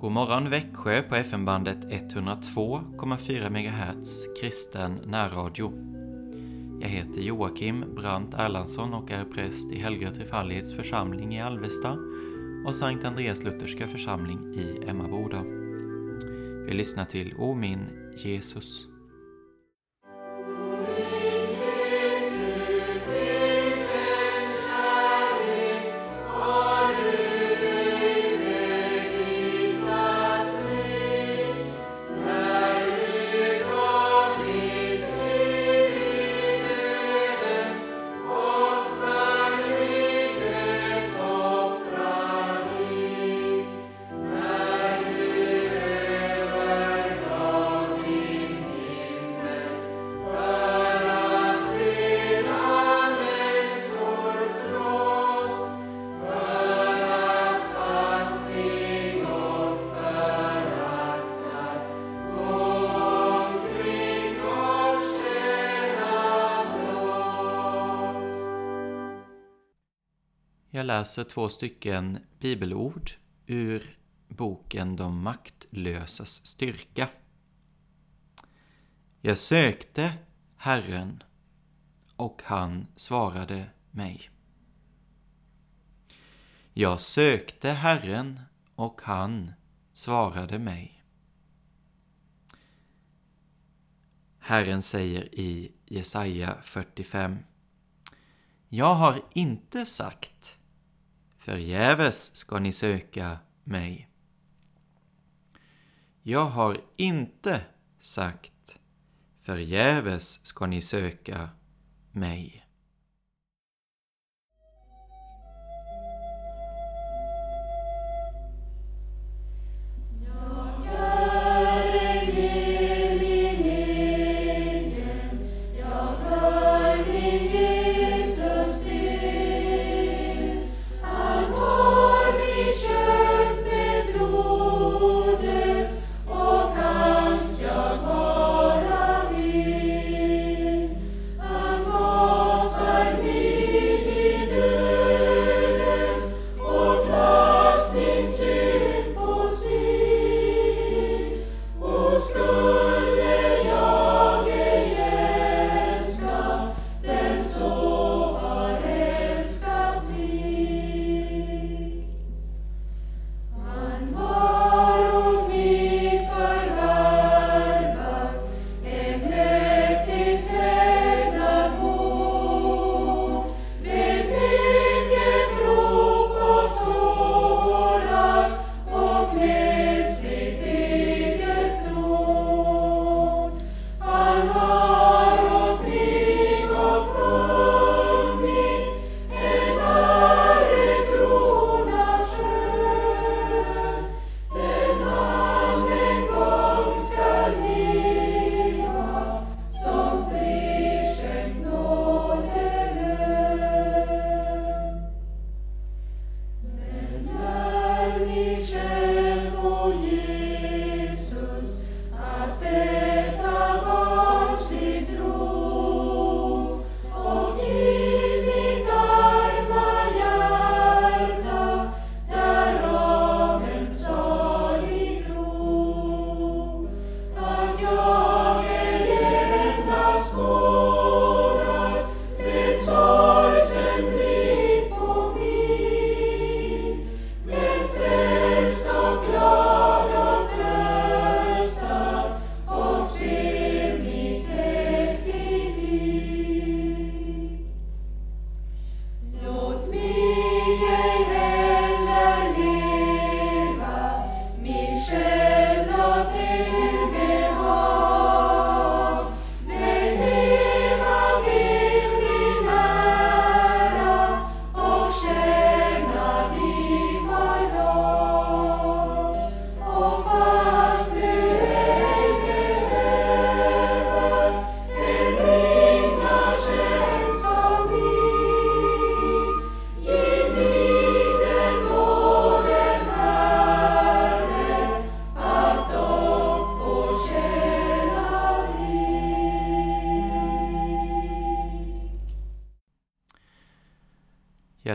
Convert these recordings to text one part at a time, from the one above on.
God morgon Växjö på FM-bandet 102,4 MHz kristen närradio. Jag heter Joakim Brandt Erlandsson och är präst i Helga Trefaldighets församling i Alvesta och Sankt Andreas Lutherska församling i Emmaboda. Vi lyssnar till O min Jesus. Jag läser två stycken bibelord ur boken De maktlösas styrka. Jag sökte Herren och han svarade mig. Jag sökte Herren och han svarade mig. Herren säger i Jesaja 45 Jag har inte sagt Förgäves ska ni söka mig. Jag har inte sagt förgäves ska ni söka mig.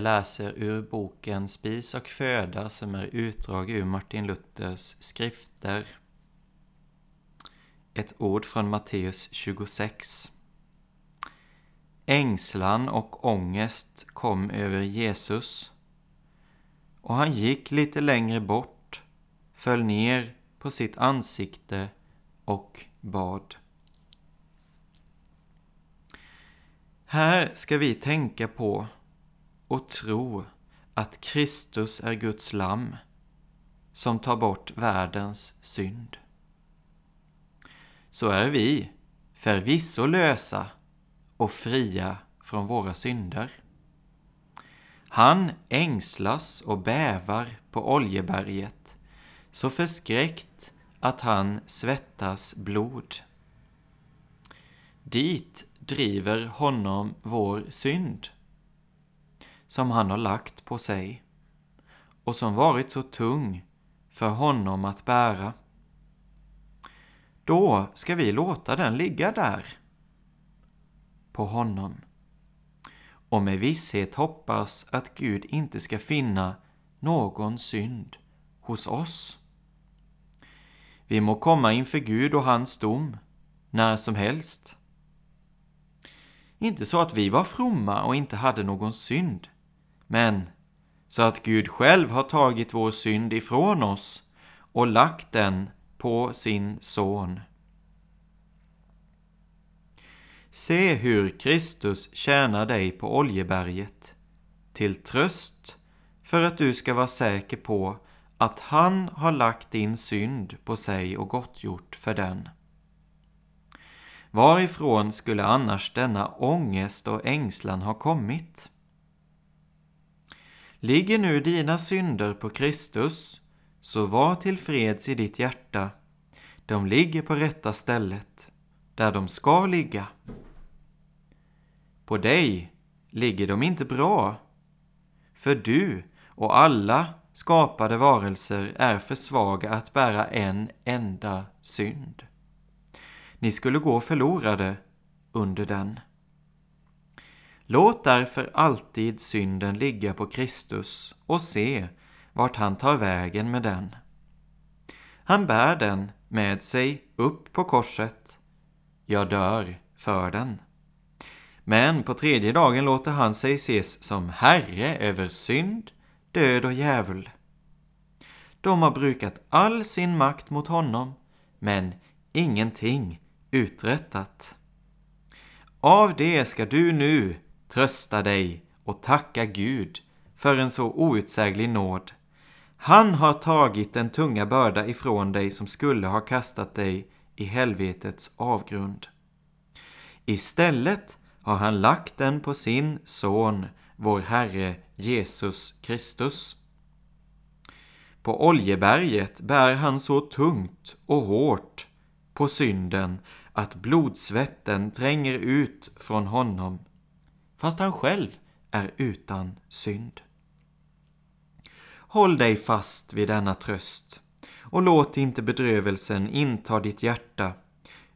Jag läser ur boken Spis och föda som är utdrag ur Martin Luthers skrifter. Ett ord från Matteus 26. Ängslan och ångest kom över Jesus och han gick lite längre bort, föll ner på sitt ansikte och bad. Här ska vi tänka på och tro att Kristus är Guds lamm som tar bort världens synd. Så är vi förvisso lösa och fria från våra synder. Han ängslas och bävar på Oljeberget, så förskräckt att han svettas blod. Dit driver honom vår synd, som han har lagt på sig och som varit så tung för honom att bära. Då ska vi låta den ligga där, på honom, och med visshet hoppas att Gud inte ska finna någon synd hos oss. Vi må komma inför Gud och hans dom när som helst. Inte så att vi var fromma och inte hade någon synd, men så att Gud själv har tagit vår synd ifrån oss och lagt den på sin son. Se hur Kristus tjänar dig på Oljeberget, till tröst för att du ska vara säker på att han har lagt din synd på sig och gottgjort för den. Varifrån skulle annars denna ångest och ängslan ha kommit? Ligger nu dina synder på Kristus, så var tillfreds i ditt hjärta. De ligger på rätta stället, där de ska ligga. På dig ligger de inte bra, för du och alla skapade varelser är för svaga att bära en enda synd. Ni skulle gå förlorade under den. Låt därför alltid synden ligga på Kristus och se vart han tar vägen med den. Han bär den med sig upp på korset. Jag dör för den. Men på tredje dagen låter han sig ses som Herre över synd, död och djävul. De har brukat all sin makt mot honom, men ingenting uträttat. Av det ska du nu trösta dig och tacka Gud för en så outsäglig nåd. Han har tagit den tunga börda ifrån dig som skulle ha kastat dig i helvetets avgrund. Istället har han lagt den på sin son, vår Herre Jesus Kristus. På Oljeberget bär han så tungt och hårt på synden att blodsvetten tränger ut från honom, fast han själv är utan synd. Håll dig fast vid denna tröst och låt inte bedrövelsen inta ditt hjärta,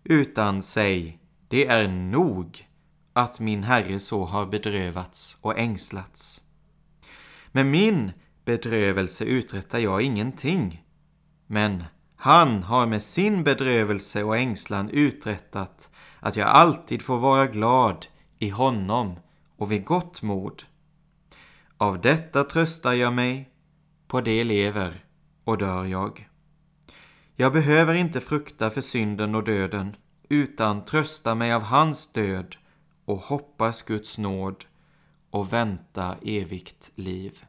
utan säg, det är nog att min Herre så har bedrövats och ängslats. Med min bedrövelse uträttar jag ingenting, men han har med sin bedrövelse och ängslan uträttat att jag alltid får vara glad i honom och vid gott mod. Av detta tröstar jag mig, på det lever och dör jag. Jag behöver inte frukta för synden och döden, utan trösta mig av hans död och hoppas Guds nåd och vänta evigt liv.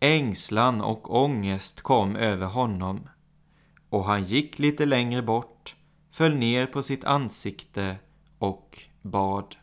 Ängslan och ångest kom över honom och han gick lite längre bort, föll ner på sitt ansikte och bad.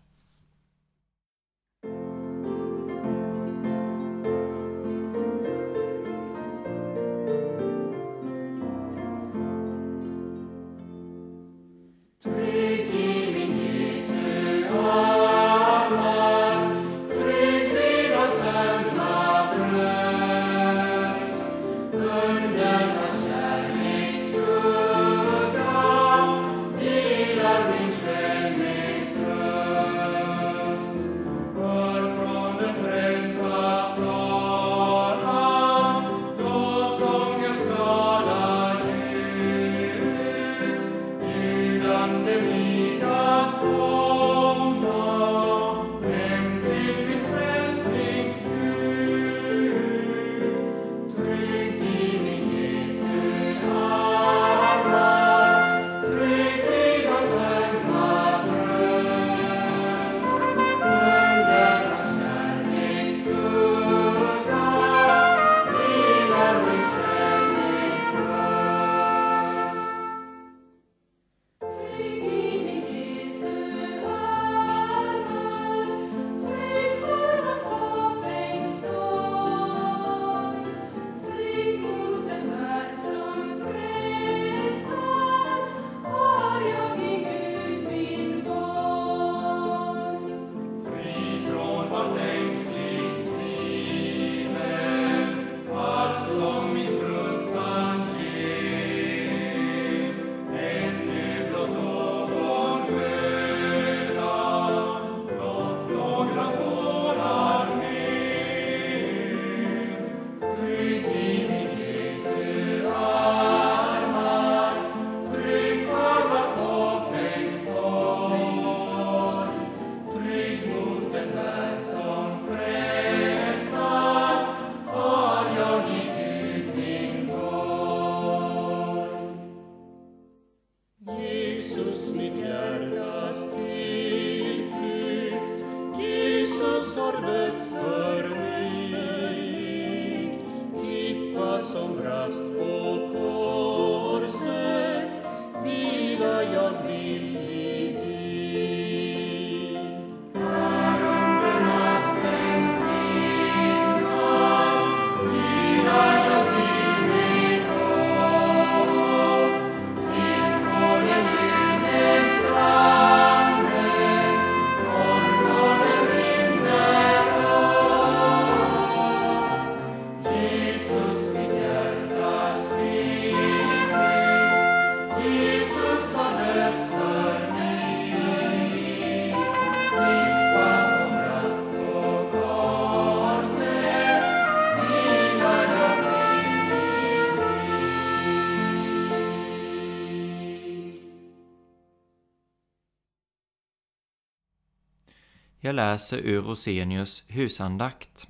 Jag läser ur Rosenius husandakt.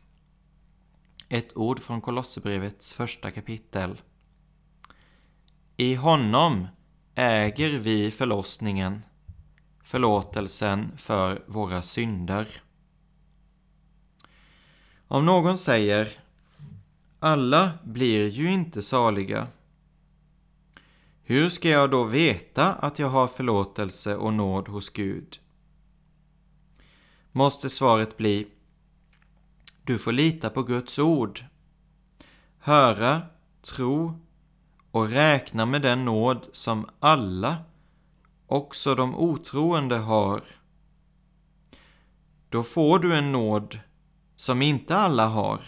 Ett ord från Kolosserbrevets första kapitel. I honom äger vi förlossningen, förlåtelsen för våra synder. Om någon säger alla blir ju inte saliga. Hur ska jag då veta att jag har förlåtelse och nåd hos Gud? Måste svaret bli Du får lita på Guds ord. Höra, tro och räkna med den nåd som alla, också de otroende, har. Då får du en nåd som inte alla har.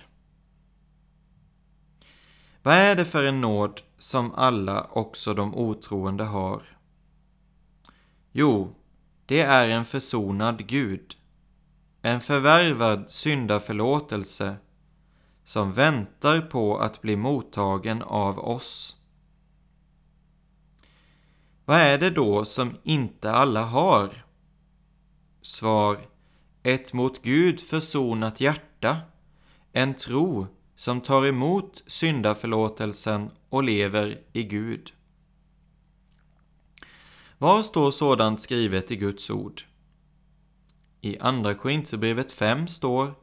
Vad är det för en nåd som alla, också de otroende, har? Jo, det är en försonad Gud en förvärvad syndaförlåtelse som väntar på att bli mottagen av oss. Vad är det då som inte alla har? Svar. Ett mot Gud försonat hjärta, en tro som tar emot syndaförlåtelsen och lever i Gud. Var står sådant skrivet i Guds ord? I Andra Korinthierbrevet 5 står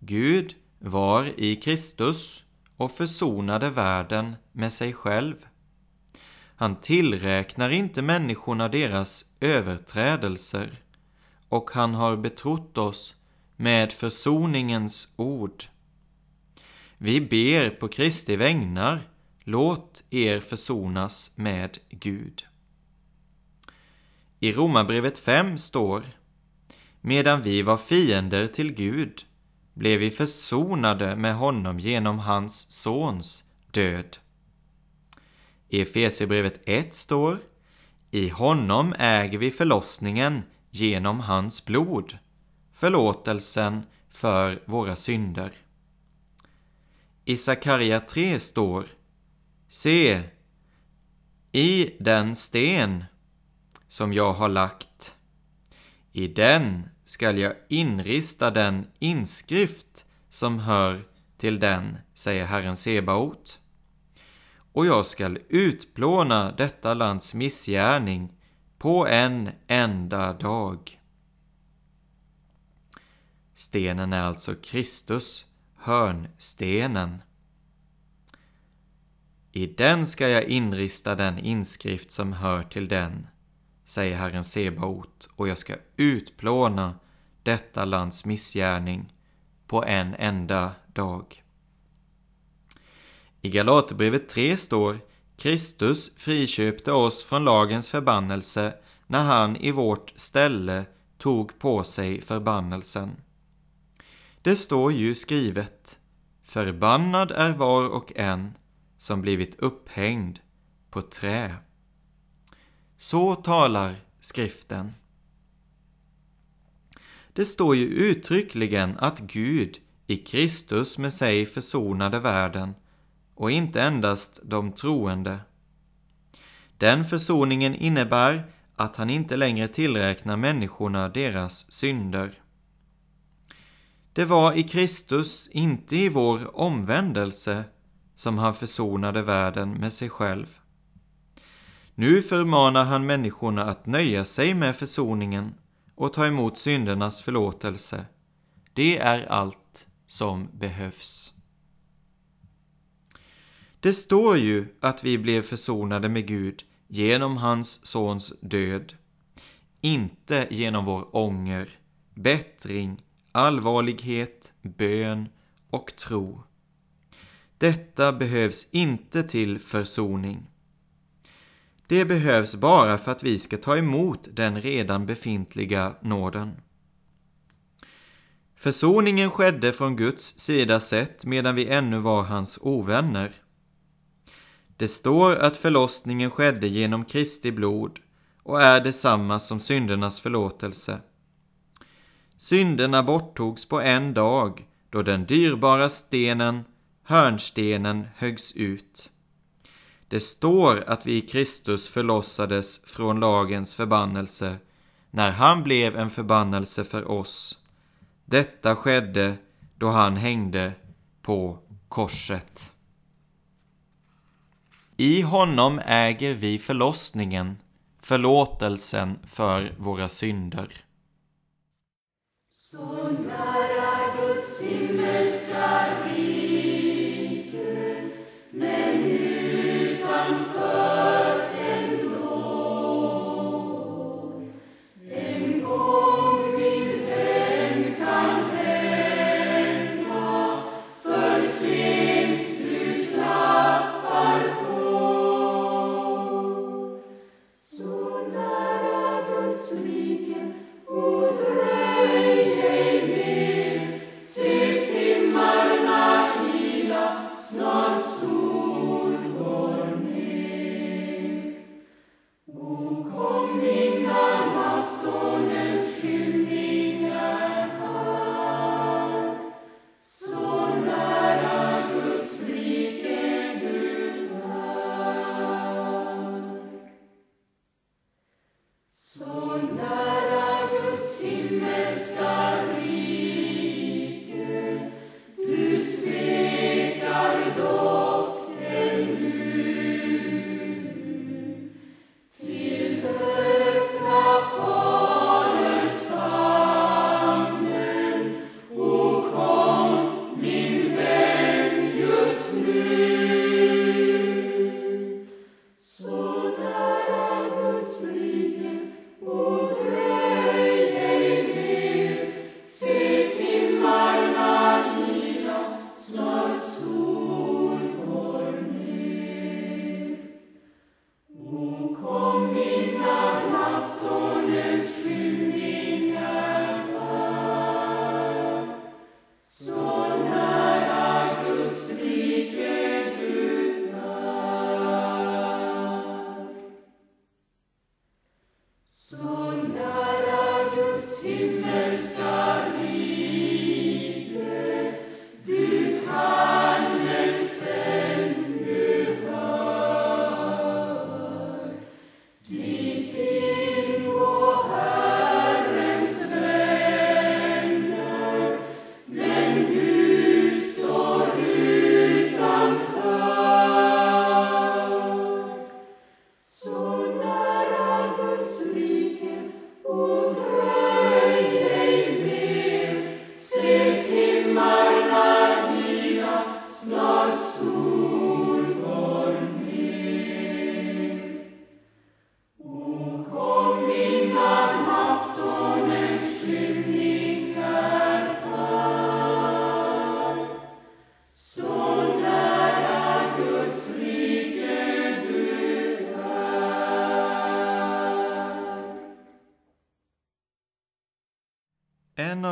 Gud var i Kristus och försonade världen med sig själv. Han tillräknar inte människorna deras överträdelser och han har betrott oss med försoningens ord. Vi ber på Kristi vägnar, låt er försonas med Gud. I Romarbrevet 5 står medan vi var fiender till Gud blev vi försonade med honom genom hans sons död. I Efesierbrevet 1 står I honom äger vi förlossningen genom hans blod, förlåtelsen för våra synder. I Sakaria 3 står Se, i den sten som jag har lagt, i den skall jag inrista den inskrift som hör till den, säger Herren Sebaot. Och jag skall utplåna detta lands missgärning på en enda dag. Stenen är alltså Kristus, hörnstenen. I den ska jag inrista den inskrift som hör till den, säger Herren Sebaot, och jag ska utplåna detta lands missgärning på en enda dag. I Galaterbrevet 3 står Kristus friköpte oss från lagens förbannelse när han i vårt ställe tog på sig förbannelsen. Det står ju skrivet Förbannad är var och en som blivit upphängd på trä. Så talar skriften. Det står ju uttryckligen att Gud i Kristus med sig försonade världen och inte endast de troende. Den försoningen innebär att han inte längre tillräknar människorna deras synder. Det var i Kristus, inte i vår omvändelse, som han försonade världen med sig själv. Nu förmanar han människorna att nöja sig med försoningen och ta emot syndernas förlåtelse. Det är allt som behövs. Det står ju att vi blev försonade med Gud genom hans sons död, inte genom vår ånger, bättring, allvarlighet, bön och tro. Detta behövs inte till försoning. Det behövs bara för att vi ska ta emot den redan befintliga nåden. Försoningen skedde från Guds sida sett medan vi ännu var hans ovänner. Det står att förlossningen skedde genom Kristi blod och är detsamma som syndernas förlåtelse. Synderna borttogs på en dag då den dyrbara stenen, hörnstenen, höggs ut. Det står att vi i Kristus förlossades från lagens förbannelse när han blev en förbannelse för oss. Detta skedde då han hängde på korset. I honom äger vi förlossningen, förlåtelsen för våra synder.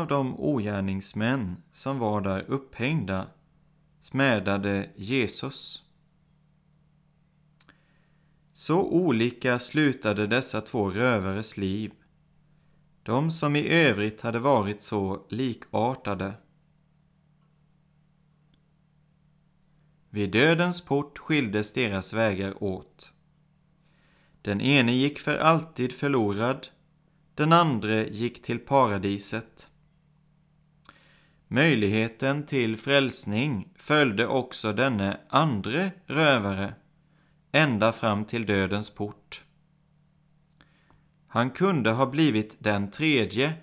Av de ogärningsmän som var där upphängda smädade Jesus. Så olika slutade dessa två rövares liv, de som i övrigt hade varit så likartade. Vid dödens port skildes deras vägar åt. Den ene gick för alltid förlorad, den andra gick till paradiset. Möjligheten till frälsning följde också denne andre rövare ända fram till dödens port. Han kunde ha blivit den tredje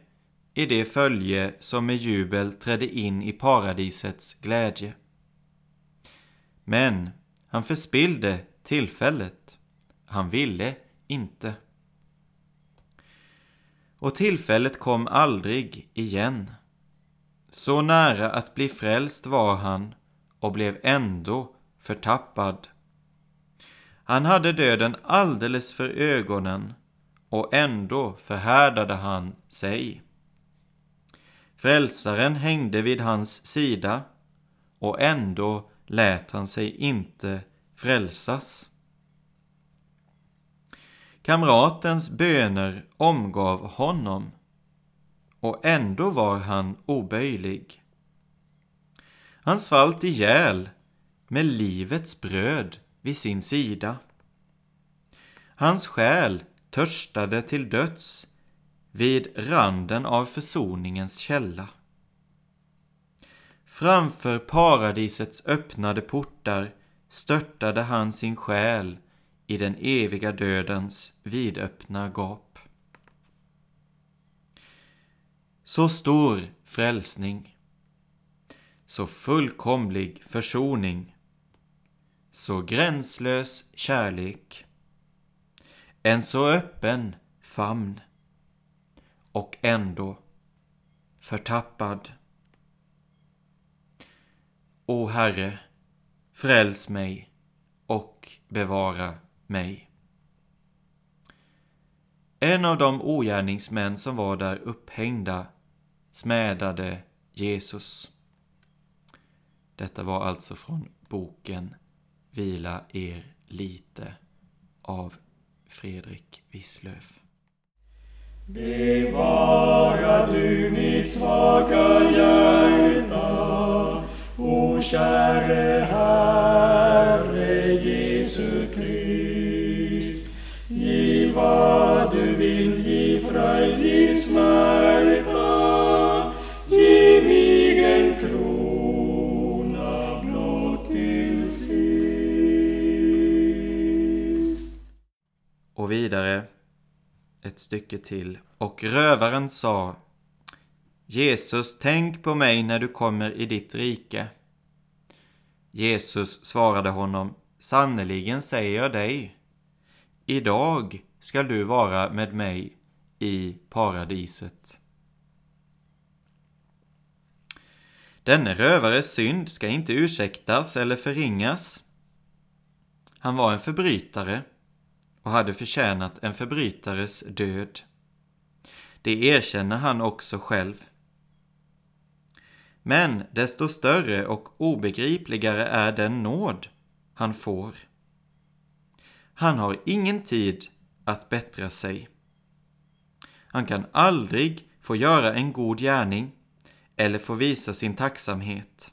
i det följe som med jubel trädde in i paradisets glädje. Men Han förspillde tillfället. Han ville inte. Och tillfället kom aldrig igen. Så nära att bli frälst var han och blev ändå förtappad. Han hade döden alldeles för ögonen och ändå förhärdade han sig. Frälsaren hängde vid hans sida och ändå lät han sig inte frälsas. Kamratens böner omgav honom och ändå var han oböjlig. Han svalt ihjäl med livets bröd vid sin sida. Hans själ törstade till döds vid randen av försoningens källa. Framför paradisets öppnade portar störtade han sin själ i den eviga dödens vidöppna gap. Så stor frälsning, så fullkomlig försoning, så gränslös kärlek, en så öppen famn och ändå förtappad. O Herre, fräls mig och bevara mig. En av de ogärningsmän som var där upphängda smädade Jesus. Detta var alltså från boken Vila er lite av Fredrik Wisslöf. Bevara du mitt svaga hjärta, o käre Herre Jesu Krist. Giv vad du vill, giv fröjd, giv smärta, vidare ett stycke till. Och rövaren sa Jesus, tänk på mig när du kommer i ditt rike. Jesus svarade honom, sannerligen säger jag dig, idag skall du vara med mig i paradiset. Denne rövares synd ska inte ursäktas eller förringas. Han var en förbrytare och hade förtjänat en förbrytares död. Det erkänner han också själv. Men desto större och obegripligare är den nåd han får. Han har ingen tid att bättra sig. Han kan aldrig få göra en god gärning eller få visa sin tacksamhet.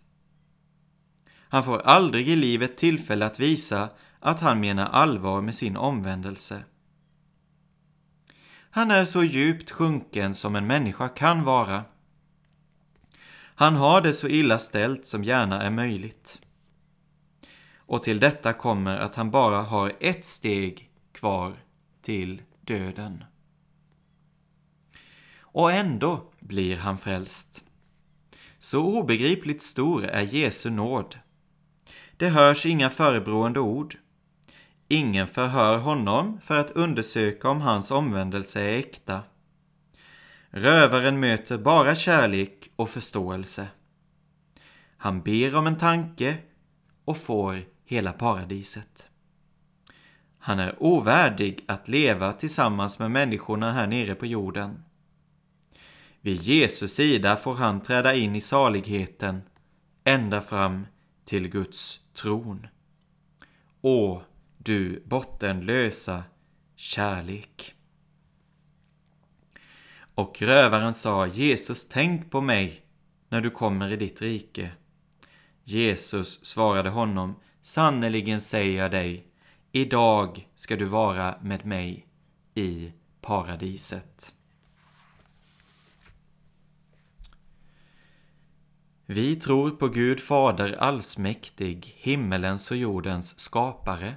Han får aldrig i livet tillfälle att visa att han menar allvar med sin omvändelse. Han är så djupt sjunken som en människa kan vara. Han har det så illa ställt som gärna är möjligt. Och till detta kommer att han bara har ett steg kvar till döden. Och ändå blir han frälst. Så obegripligt stor är Jesu nåd. Det hörs inga förebrående ord. Ingen förhör honom för att undersöka om hans omvändelse är äkta. Rövaren möter bara kärlek och förståelse. Han ber om en tanke och får hela paradiset. Han är ovärdig att leva tillsammans med människorna här nere på jorden. Vid Jesu sida får han träda in i saligheten ända fram till Guds tron. Åh, du bottenlösa kärlek. Och rövaren sa Jesus, tänk på mig när du kommer i ditt rike. Jesus svarade honom, sannerligen säger jag dig, idag ska du vara med mig i paradiset. Vi tror på Gud Fader allsmäktig, himmelens och jordens skapare.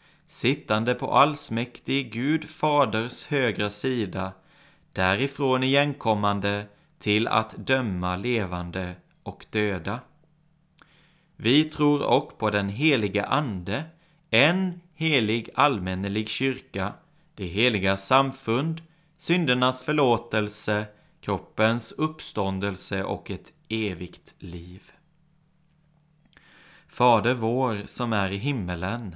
sittande på allsmäktig Gud faders högra sida, därifrån igenkommande till att döma levande och döda. Vi tror och på den heliga Ande, en helig allmännelig kyrka, det heliga samfund, syndernas förlåtelse, kroppens uppståndelse och ett evigt liv. Fader vår som är i himmelen.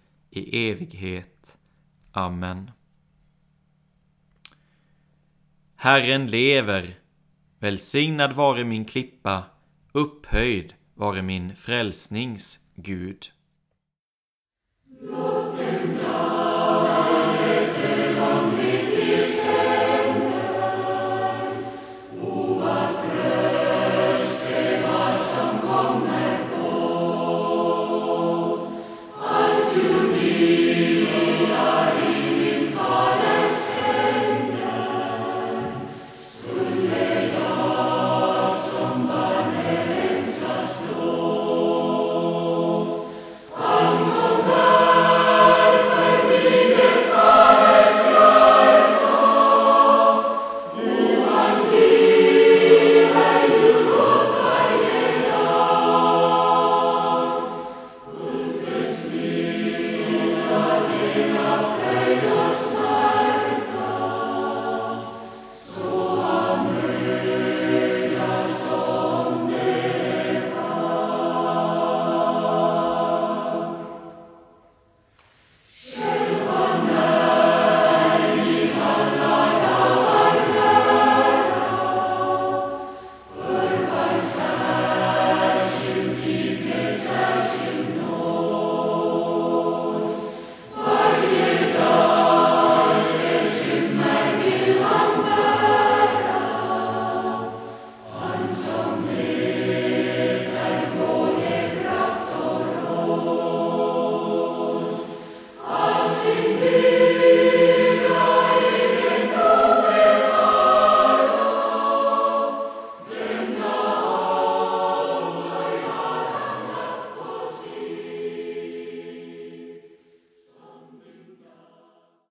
i evighet. Amen. Herren lever. Välsignad vare min klippa, upphöjd vare min frälsnings Gud. Låt